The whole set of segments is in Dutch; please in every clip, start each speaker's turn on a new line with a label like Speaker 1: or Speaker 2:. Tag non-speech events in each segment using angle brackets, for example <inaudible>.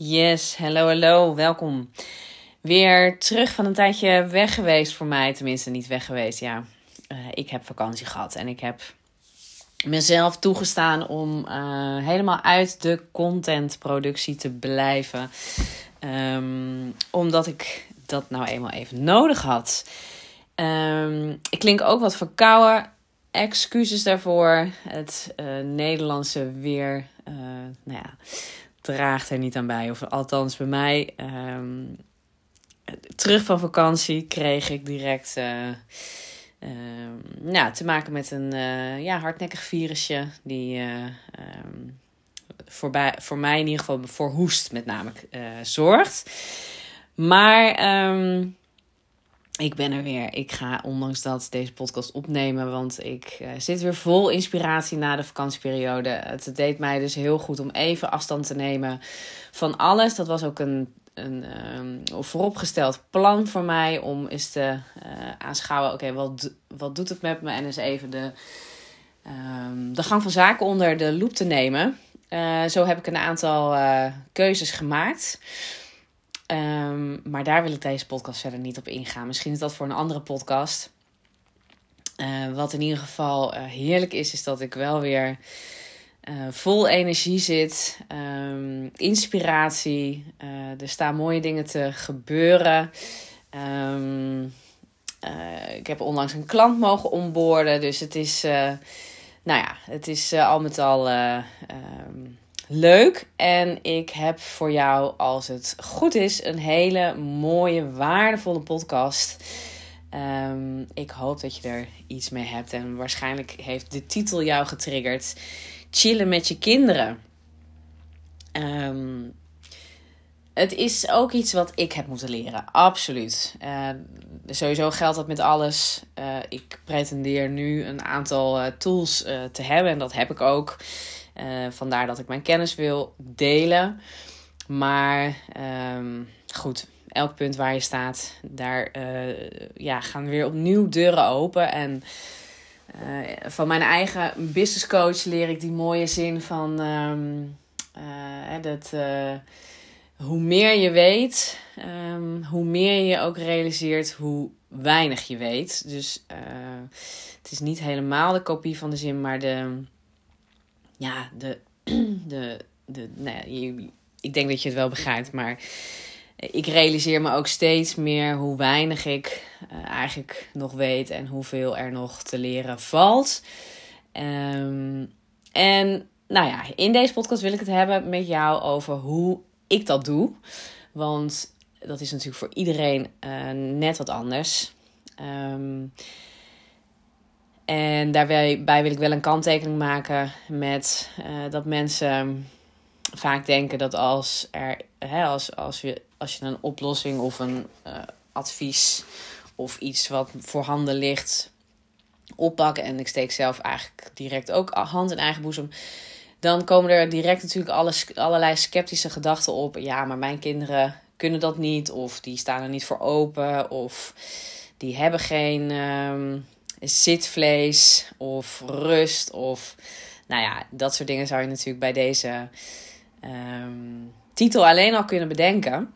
Speaker 1: Yes, hallo, hallo, welkom. Weer terug van een tijdje weg geweest voor mij, tenminste niet weg geweest. Ja, uh, ik heb vakantie gehad en ik heb mezelf toegestaan om uh, helemaal uit de contentproductie te blijven. Um, omdat ik dat nou eenmaal even nodig had. Um, ik klink ook wat verkouden. Excuses daarvoor. Het uh, Nederlandse weer. Nou ja, draagt er niet aan bij. Of althans bij mij. Um, terug van vakantie kreeg ik direct uh, nou, te maken met een ja, hardnekkig virusje. Die um, voor, voor mij in ieder geval voor hoest met name zorgt. Maar ik ben er weer. Ik ga ondanks dat deze podcast opnemen. Want ik uh, zit weer vol inspiratie na de vakantieperiode. Het deed mij dus heel goed om even afstand te nemen van alles. Dat was ook een, een um, vooropgesteld plan voor mij. Om eens te uh, aanschouwen. Oké, wat, wat doet het met me? En eens even de, um, de gang van zaken onder de loep te nemen. Zo heb ik een aantal keuzes gemaakt. Um, maar daar wil ik deze podcast verder niet op ingaan. Misschien is dat voor een andere podcast. Uh, wat in ieder geval uh, heerlijk is, is dat ik wel weer uh, vol energie zit. Um, inspiratie. er staan mooie dingen te gebeuren. Um, ik heb onlangs een klant mogen onboorden. Dus het is, nou ja, het is al met al leuk. En ik heb voor jou, als het goed is, een hele mooie, waardevolle podcast. Um, ik hoop dat je er iets mee hebt. En waarschijnlijk heeft de titel jou getriggerd. Chillen met je kinderen. Um, het is ook iets wat ik heb moeten leren. Absoluut. Uh, sowieso geldt dat met alles. Uh, ik pretendeer nu een aantal uh, tools te hebben. En dat heb ik ook. Uh, vandaar dat ik mijn kennis wil delen. Maar um, goed, elk punt waar je staat, daar uh, ja, gaan weer opnieuw deuren open. En uh, van mijn eigen business coach leer ik die mooie zin van um, dat hoe meer je weet, um, hoe meer je ook realiseert hoe weinig je weet. Dus het is niet helemaal de kopie van de zin, maar de ja, de, <clears throat> de, de nou ja, ik denk dat je het wel begrijpt, maar ik realiseer me ook steeds meer hoe weinig ik uh, eigenlijk nog weet en hoeveel er nog te leren valt. Um, en nou ja, in deze podcast wil ik het hebben met jou over hoe ik dat doe. Want dat is natuurlijk voor iedereen uh, net wat anders. Um, en daarbij wil ik wel een kanttekening maken met uh, dat mensen vaak denken dat als, er, hè, als, als, je, als je een oplossing of een uh, advies of iets wat voorhanden ligt oppakken. En ik steek zelf eigenlijk direct ook hand in eigen boezem. Dan komen er direct natuurlijk alles, allerlei sceptische gedachten op. Ja, maar mijn kinderen kunnen dat niet. Of die staan er niet voor open. Of die hebben geen. Um, zitvlees of rust of nou ja, dat soort dingen zou je natuurlijk bij deze um, titel alleen al kunnen bedenken.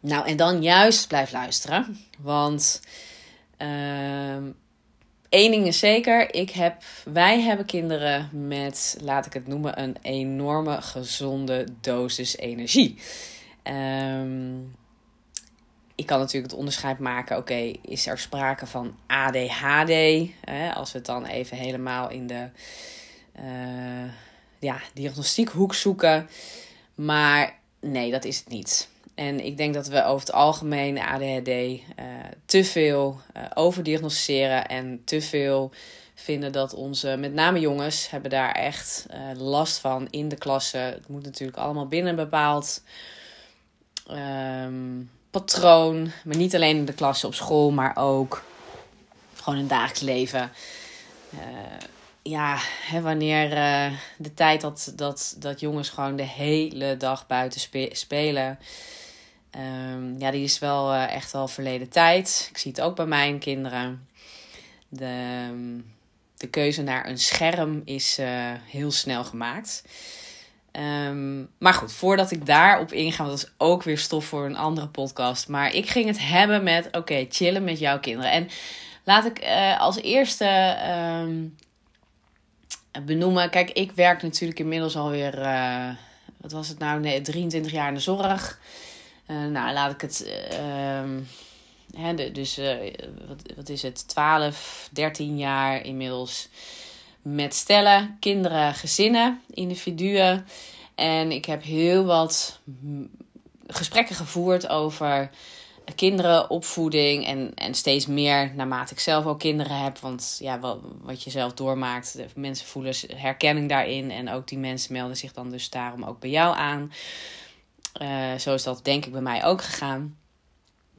Speaker 1: Nou, en dan juist blijf luisteren, want um, één ding is zeker, ik heb, wij hebben kinderen met, laat ik het noemen, een enorme gezonde dosis energie. Um, ik kan natuurlijk het onderscheid maken. Oké, is er sprake van ADHD? Hè, als we het dan even helemaal in de uh, ja, diagnostiekhoek zoeken. Maar nee, dat is het niet. En ik denk dat we over het algemeen ADHD uh, te veel uh, overdiagnosticeren en te veel vinden dat onze, met name jongens, hebben daar echt last van in de klasse. Het moet natuurlijk allemaal binnen bepaald um, patroon. Maar niet alleen in de klas op school, maar ook gewoon in het dagelijks leven. Uh, ja, hè, wanneer uh, de tijd dat, dat, dat jongens gewoon de hele dag buiten spe spelen. Um, ja, die is wel uh, echt wel verleden tijd. Ik zie het ook bij mijn kinderen. De, de keuze naar een scherm is heel snel gemaakt. Ehm, maar goed, voordat ik daarop inga, want dat is ook weer stof voor een andere podcast. Maar ik ging het hebben met, oké, chillen met jouw kinderen. En laat ik uh, als eerste um, benoemen. Kijk, ik werk natuurlijk inmiddels alweer, uh, wat was het nou, nee, 23 jaar in de zorg. Uh, nou, laat ik het, hè, de, dus wat, wat is het, 12, 13 jaar inmiddels met stellen, kinderen, gezinnen, individuen. En ik heb heel wat gesprekken gevoerd over kinderen, opvoeding en, en steeds meer naarmate ik zelf ook kinderen heb. Want ja, wat, wat je zelf doormaakt, mensen voelen herkenning daarin. En ook die mensen melden zich dan dus daarom ook bij jou aan. Uh, zo is dat denk ik bij mij ook gegaan.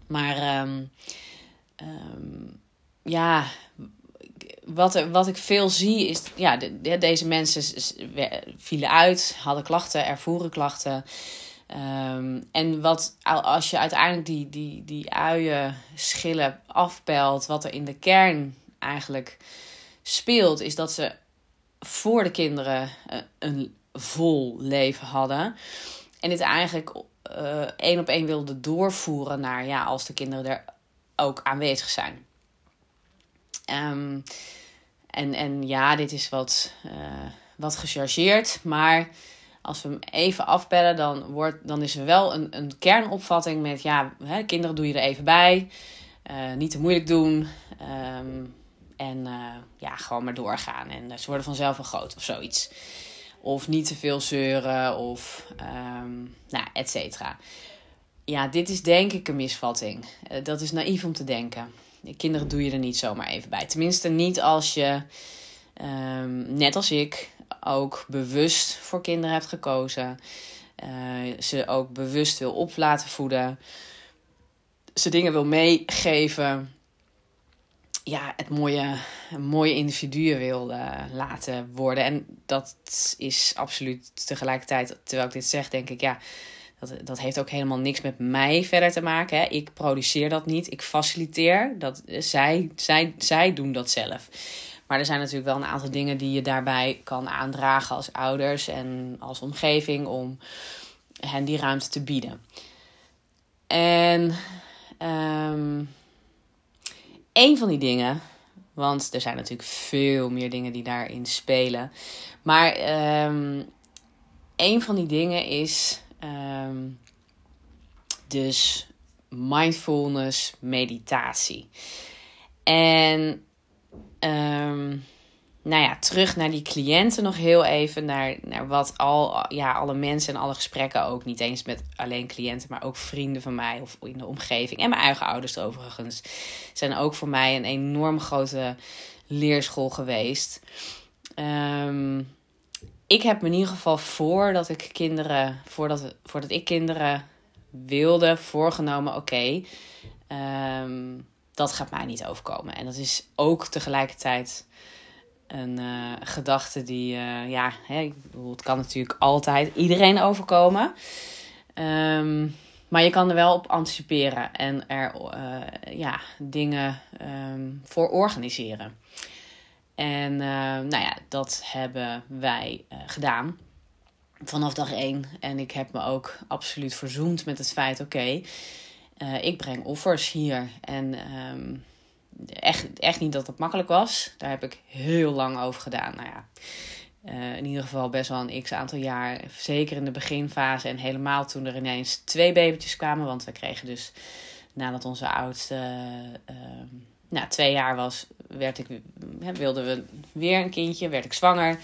Speaker 1: Maar um, um, ja, wat, wat ik veel zie is, ja, de, deze mensen vielen uit, hadden klachten, ervoeren klachten. Um, en wat als je uiteindelijk die, die, die uien schillen afpelt, wat er in de kern eigenlijk speelt, is dat ze voor de kinderen eh, een vol leven hadden. En dit eigenlijk uh, één op één wilde doorvoeren naar ja, als de kinderen er ook aanwezig zijn. Um, en, en ja, dit is wat, uh, wat gechargeerd. Maar als we hem even afbellen, dan, wordt, dan is er wel een, een kernopvatting met... Ja, hè, kinderen doe je er even bij. Uh, niet te moeilijk doen. Um, en uh, ja, gewoon maar doorgaan. En ze worden vanzelf wel groot of zoiets. Of niet te veel zeuren of um, nou, et cetera. Ja, dit is denk ik een misvatting. Dat is naïef om te denken. Kinderen doe je er niet zomaar even bij. Tenminste, niet als je, um, net als ik, ook bewust voor kinderen hebt gekozen. Uh, ze ook bewust wil op laten voeden. Ze dingen wil meegeven. Ja, het mooie, mooie individuen wil uh, laten worden. En dat is absoluut tegelijkertijd, terwijl ik dit zeg, denk ik, ja dat, dat heeft ook helemaal niks met mij verder te maken. Hè. Ik produceer dat niet. Ik faciliteer. Dat, zij, zij, zij doen dat zelf. Maar er zijn natuurlijk wel een aantal dingen die je daarbij kan aandragen als ouders en als omgeving om hen die ruimte te bieden. En um, een van die dingen, want er zijn natuurlijk veel meer dingen die daarin spelen. Maar um, een van die dingen is Um, dus mindfulness, meditatie. En um, nou ja, terug naar die cliënten nog heel even. Naar, naar wat al, ja, alle mensen en alle gesprekken ook. Niet eens met alleen cliënten, maar ook vrienden van mij of in de omgeving. En mijn eigen ouders overigens. Zijn ook voor mij een enorm grote leerschool geweest. Um, ik heb me in ieder geval voordat ik kinderen, voordat, voordat ik kinderen wilde, voorgenomen: oké, ehm, dat gaat mij niet overkomen. En dat is ook tegelijkertijd een uh, gedachte die, uh, ja, hè, het kan natuurlijk altijd iedereen overkomen. Um, maar je kan er wel op anticiperen en er uh, ja, dingen um, voor organiseren. En uh, nou ja, dat hebben wij uh, gedaan vanaf dag één. En ik heb me ook absoluut verzoend met het feit: oké, uh, ik breng offers hier. En um, echt, echt niet dat het makkelijk was. Daar heb ik heel lang over gedaan. Nou ja, in ieder geval best wel een x aantal jaar. Zeker in de beginfase en helemaal toen er ineens twee babytjes kwamen. Want we kregen dus nadat onze oudste nou, twee jaar was, werd ik, wilden we weer een kindje, werd ik zwanger.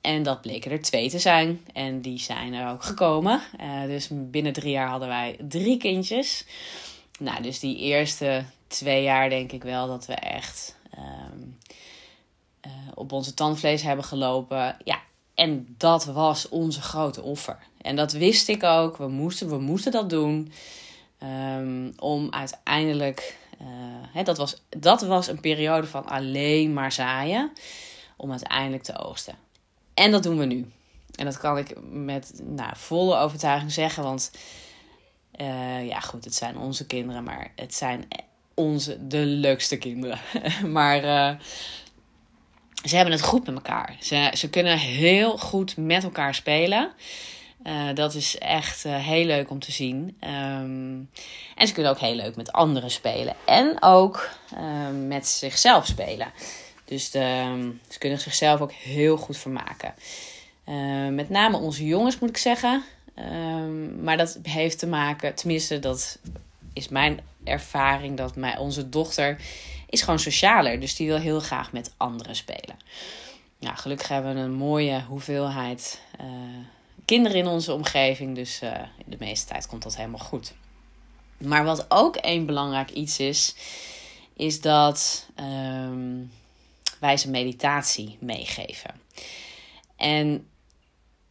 Speaker 1: En dat bleken er twee te zijn. En die zijn er ook gekomen. Uh, dus binnen drie jaar hadden wij drie kindjes. Nou, dus die eerste twee jaar denk ik wel dat we echt um, uh, op onze tandvlees hebben gelopen. Ja, en dat was onze grote offer. En dat wist ik ook. We moesten, we moesten dat doen. Um, om uiteindelijk uh, dat, was, dat was een periode van alleen maar zaaien om uiteindelijk te oogsten. En dat doen we nu. En dat kan ik met nou, volle overtuiging zeggen, want uh, ja, goed, het zijn onze kinderen, maar het zijn onze de leukste kinderen. <laughs> maar uh, ze hebben het goed met elkaar. Ze, ze kunnen heel goed met elkaar spelen. Uh, dat is echt uh, heel leuk om te zien. Um, en ze kunnen ook heel leuk met anderen spelen. En ook uh, met zichzelf spelen. Dus de, ze kunnen zichzelf ook heel goed vermaken. met name onze jongens moet ik zeggen. Maar dat heeft te maken, tenminste dat is mijn ervaring, dat mijn, onze dochter is gewoon socialer. Dus die wil heel graag met anderen spelen. Ja, gelukkig hebben we een mooie hoeveelheid kinderen in onze omgeving. Dus uh, de meeste tijd komt dat helemaal goed. Maar wat ook een belangrijk iets is, is dat um, wij ze meditatie meegeven. En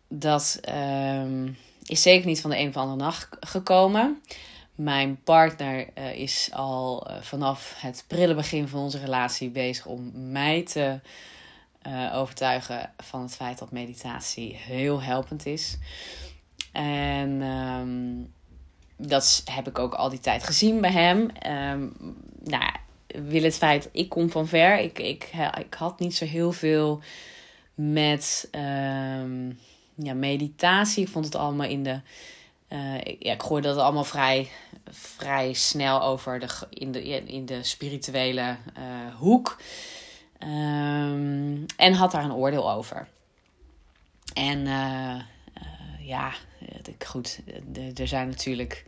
Speaker 1: dat um, is zeker niet van de een of andere nacht gekomen. Mijn partner uh, is al uh, vanaf het prille begin van onze relatie bezig om mij te uh, overtuigen van het feit dat meditatie heel helpend is. En um, dat heb ik ook al die tijd gezien bij hem. Um, nou, wil het feit, ik kom van ver. Ik, ik, ik had niet zo heel veel met um, ja, meditatie. Ik vond het allemaal in de uh, ja, ik gooide dat allemaal vrij, vrij snel over de, in, de, in de spirituele uh, hoek. Um, en had daar een oordeel over. En uh, ja, goed, er zijn natuurlijk.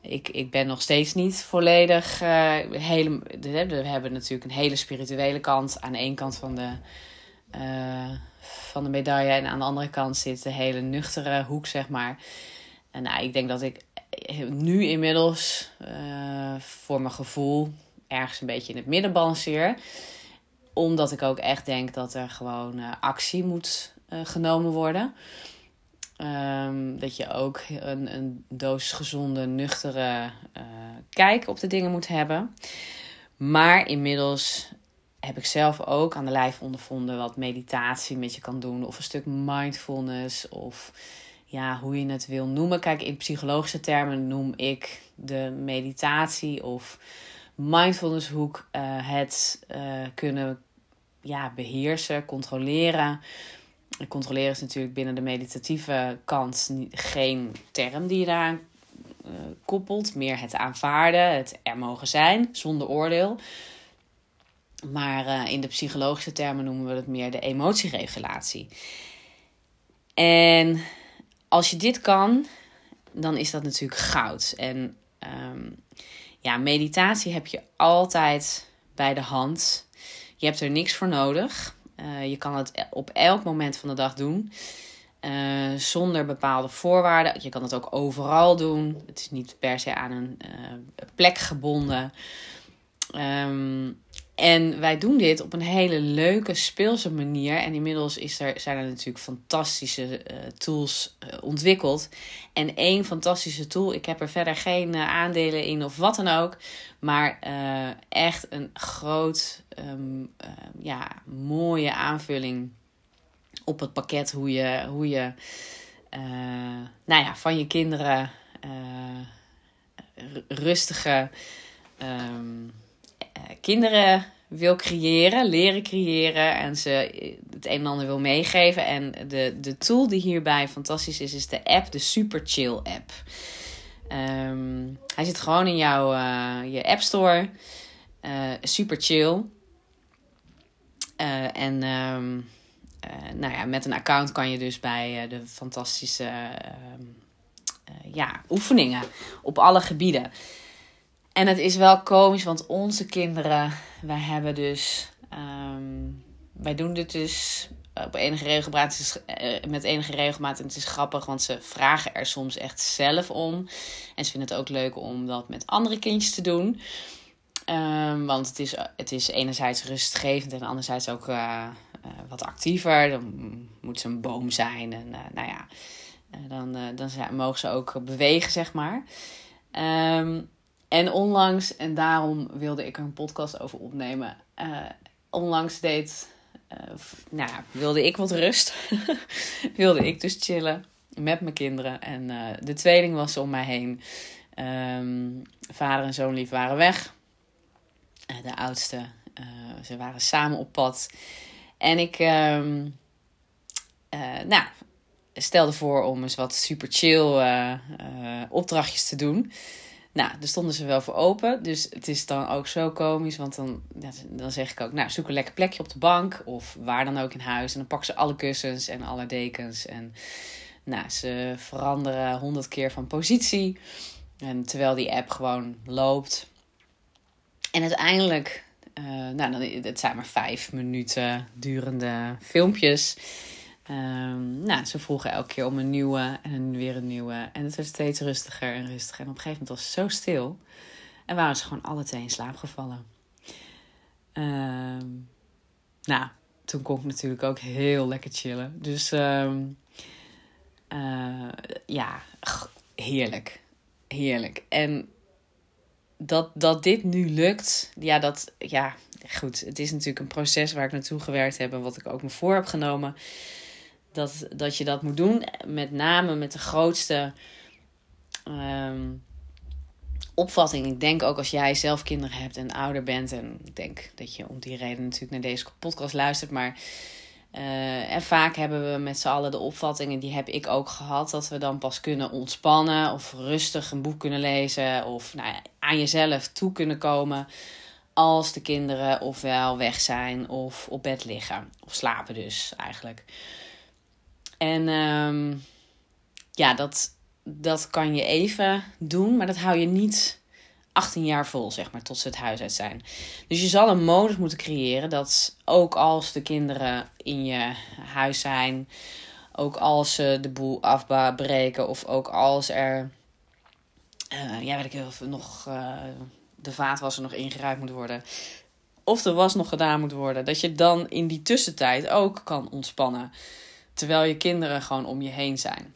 Speaker 1: Ik, ik ben nog steeds niet volledig. hele, we hebben natuurlijk een hele spirituele kant. Aan ene kant van de, van de medaille. En aan de andere kant zit de hele nuchtere hoek, zeg maar. En nou, ik denk dat ik nu inmiddels voor mijn gevoel ergens een beetje in het midden balanceer. Omdat ik ook echt denk dat er gewoon uh, actie moet uh, genomen worden. Um, dat je ook een, een doos gezonde, nuchtere kijk op de dingen moet hebben. Maar inmiddels heb ik zelf ook aan de lijf ondervonden wat meditatie met je kan doen. Of een stuk mindfulness. Of ja, hoe je het wil noemen. Kijk, in psychologische termen noem ik de meditatie of mindfulnesshoek uh, het uh, kunnen ja, beheersen, controleren. Controleren is natuurlijk binnen de meditatieve kant geen term die je daaraan uh, koppelt. Meer het aanvaarden, het er mogen zijn, zonder oordeel. Maar in de psychologische termen noemen we het meer de emotieregulatie. En als je dit kan, dan is dat natuurlijk goud. En um, ja, meditatie heb je altijd bij de hand. Je hebt er niks voor nodig. Uh, je kan het op elk moment van de dag doen. Uh, zonder bepaalde voorwaarden. Je kan het ook overal doen. Het is niet per se aan een uh, plek gebonden. Um, en wij doen dit op een hele leuke, speelse manier. En inmiddels is er, zijn er natuurlijk fantastische uh, tools uh, ontwikkeld. En één fantastische tool, ik heb er verder geen uh, aandelen in of wat dan ook. Maar echt een groot, um, ja, mooie aanvulling op het pakket. Hoe je, hoe je nou ja, van je kinderen rustige. Um, kinderen wil creëren, leren creëren en ze het een en ander wil meegeven. En de, de tool die hierbij fantastisch is, is de app, de Super Chill app. Um, hij zit gewoon in jouw uh, je App Store. Uh, super chill. En um, nou ja, met een account kan je dus bij de fantastische ehm, ja, oefeningen op alle gebieden. En het is wel komisch, want onze kinderen, wij hebben dus, um, wij doen dit dus op enige regelmaat, uh, met enige regelmaat. En het is grappig, want ze vragen er soms echt zelf om. En ze vinden het ook leuk om dat met andere kindjes te doen. Um, want het is, het is enerzijds rustgevend en anderzijds ook uh, uh, wat actiever. Dan moet ze een boom zijn en nou ja, dan, dan mogen ze ook bewegen, zeg maar. Um, en onlangs, en daarom wilde ik er een podcast over opnemen. Uh, onlangs deed, uh, nou wilde ik wat rust. <laughs> wilde ik dus chillen met mijn kinderen. En uh, de tweeling was om mij heen. Um, vader en zoonlief waren weg. de oudste ze waren samen op pad. En ik ehm, nou, stelde voor om eens wat super chill opdrachtjes te doen. Nou, daar stonden ze wel voor open. Dus het is dan ook zo komisch. Want dan, dan zeg ik ook, nou, zoek een lekker plekje op de bank. Of waar dan ook in huis. En dan pakken ze alle kussens en alle dekens. En nou, ze veranderen honderd keer van positie. En terwijl die app gewoon loopt. En uiteindelijk, uh, nou, dan, het zijn maar vijf minuten durende filmpjes. Um, nou, ze vroegen elke keer om een nieuwe en weer een nieuwe. En het werd steeds rustiger en rustiger. En op een gegeven moment was het zo stil. En waren ze gewoon alle twee in slaap gevallen. Um, nou, toen kon ik natuurlijk ook heel lekker chillen. Dus um, uh, ja, heerlijk. Heerlijk. En dat, dat dit nu lukt, ja, dat, ja, goed. Het is natuurlijk een proces waar ik naartoe gewerkt heb en wat ik ook me voor heb genomen dat, dat je dat moet doen. Met name met de grootste um, opvatting. Ik denk ook als jij zelf kinderen hebt en ouder bent. En ik denk dat je om die reden natuurlijk naar deze podcast luistert. Maar uh, en vaak hebben we met z'n allen de opvattingen, die heb ik ook gehad, dat we dan pas kunnen ontspannen of rustig een boek kunnen lezen of nou ja, aan jezelf toe kunnen komen als de kinderen ofwel weg zijn of op bed liggen. Of slapen dus eigenlijk. En um, ja, dat, dat kan je even doen, maar dat hou je niet 18 jaar vol, zeg maar, tot ze het huis uit zijn. Dus je zal een modus moeten creëren dat ook als de kinderen in je huis zijn, ook als ze de boel afbreken of ook als er, uh, ja, weet ik heel nog uh, de vaatwasser nog ingeruimd moet worden. Of de was nog gedaan moet worden. Dat je dan in die tussentijd ook kan ontspannen. Terwijl je kinderen gewoon om je heen zijn.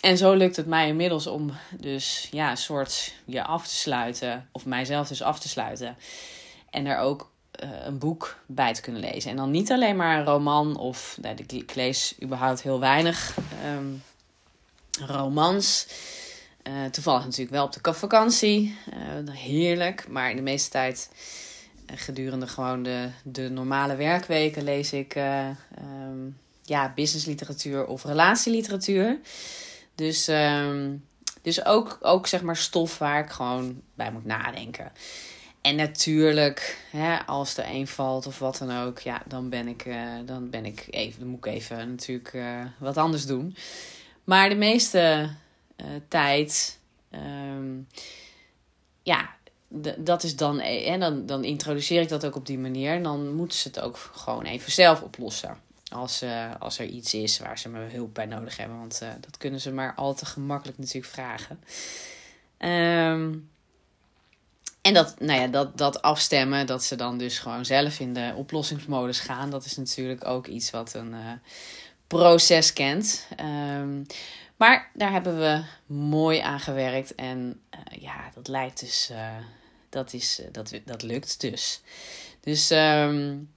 Speaker 1: En zo lukt het mij inmiddels om dus ja, een soort je af te sluiten. Of mijzelf dus af te sluiten. En er ook uh, een boek bij te kunnen lezen. En dan niet alleen maar een roman of... Nou, ik lees überhaupt heel weinig um, romans. Uh, toevallig natuurlijk wel op de vakantie. Uh, heerlijk. Maar in de meeste tijd gedurende gewoon de, de normale werkweken lees ik... Um, ja, businessliteratuur of relatieliteratuur. Dus, um, dus ook, ook zeg maar stof waar ik gewoon bij moet nadenken. En natuurlijk, hè, als er een valt of wat dan ook, ja, dan ben ik, uh, dan ben ik even, moet ik even natuurlijk uh, wat anders doen. Maar de meeste uh, tijd, um, ja, dat is dan, en dan, dan introduceer ik dat ook op die manier. En dan moeten ze het ook gewoon even zelf oplossen. Als, uh, als er iets is waar ze me hulp bij nodig hebben. Want uh, dat kunnen ze maar al te gemakkelijk natuurlijk vragen. Um, en dat, nou ja, dat, dat afstemmen, dat ze dan dus gewoon zelf in de oplossingsmodus gaan. Dat is natuurlijk ook iets wat een uh, proces kent. Um, maar daar hebben we mooi aan gewerkt. En ja, dat lijkt dus. dat, is, dat, dat lukt dus. Dus um,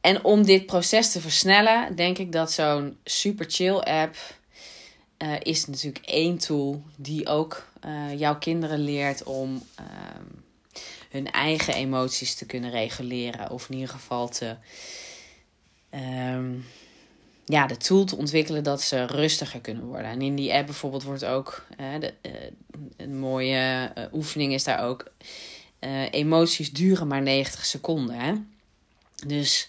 Speaker 1: en om dit proces te versnellen, denk ik dat zo'n super chill app uh, is natuurlijk één tool die ook uh, jouw kinderen leert om uh, hun eigen emoties te kunnen reguleren. Of in ieder geval te, um, ja, de tool te ontwikkelen dat ze rustiger kunnen worden. En in die app bijvoorbeeld wordt ook de, een mooie oefening is daar ook. emoties duren maar 90 seconden. Hè? Dus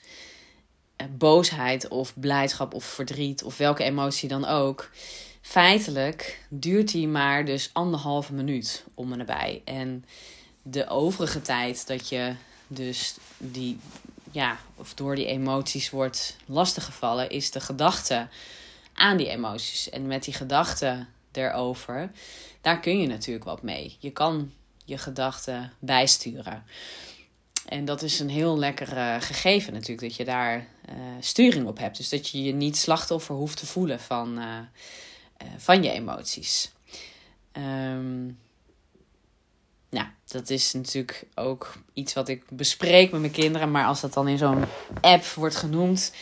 Speaker 1: eh, boosheid of blijdschap of verdriet of welke emotie dan ook. Feitelijk duurt die maar dus anderhalve minuut om en nabij. En de overige tijd dat je dus die, ja, of door die emoties wordt lastiggevallen, is de gedachte aan die emoties. En met die gedachte erover, daar kun je natuurlijk wat mee. Je kan je gedachten bijsturen. En dat is een heel lekker uh, gegeven natuurlijk, dat je daar uh, sturing op hebt. Dus dat je je niet slachtoffer hoeft te voelen van, uh, van je emoties. Um, nou, dat is natuurlijk ook iets wat ik bespreek met mijn kinderen. Maar als dat dan in zo'n app wordt genoemd,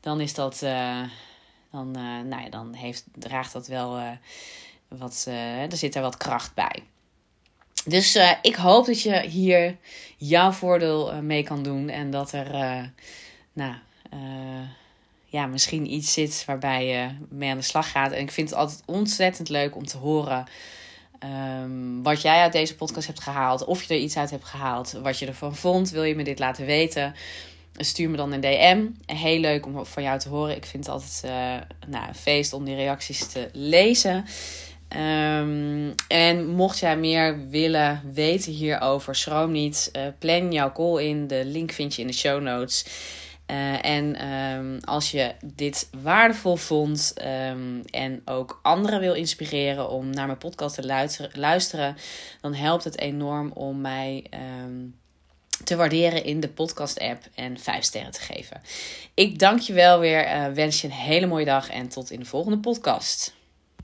Speaker 1: dan is dat. dan, nou ja, dan heeft, draagt dat wel wat. er zit er wat kracht bij. Dus uh, ik hoop dat je hier jouw voordeel uh, mee kan doen. En dat er, uh, nou, ja, misschien iets zit waarbij je mee aan de slag gaat. En ik vind het altijd ontzettend leuk om te horen um, wat jij uit deze podcast hebt gehaald. Of je er iets uit hebt gehaald. Wat je ervan vond. Wil je me dit laten weten? Stuur me dan een DM. Heel leuk om van jou te horen. Ik vind het altijd nou, een feest om die reacties te lezen. Um, en mocht jij meer willen weten hierover, schroom niet. Uh, plan jouw call in. De link vind je in de show notes. Uh, en um, als je dit waardevol vond um, en ook anderen wil inspireren om naar mijn podcast te luisteren, luisteren dan helpt het enorm om mij te waarderen in de podcast-app en 5 sterren te geven. Ik dank je wel weer, uh, wens je een hele mooie dag en tot in de volgende podcast.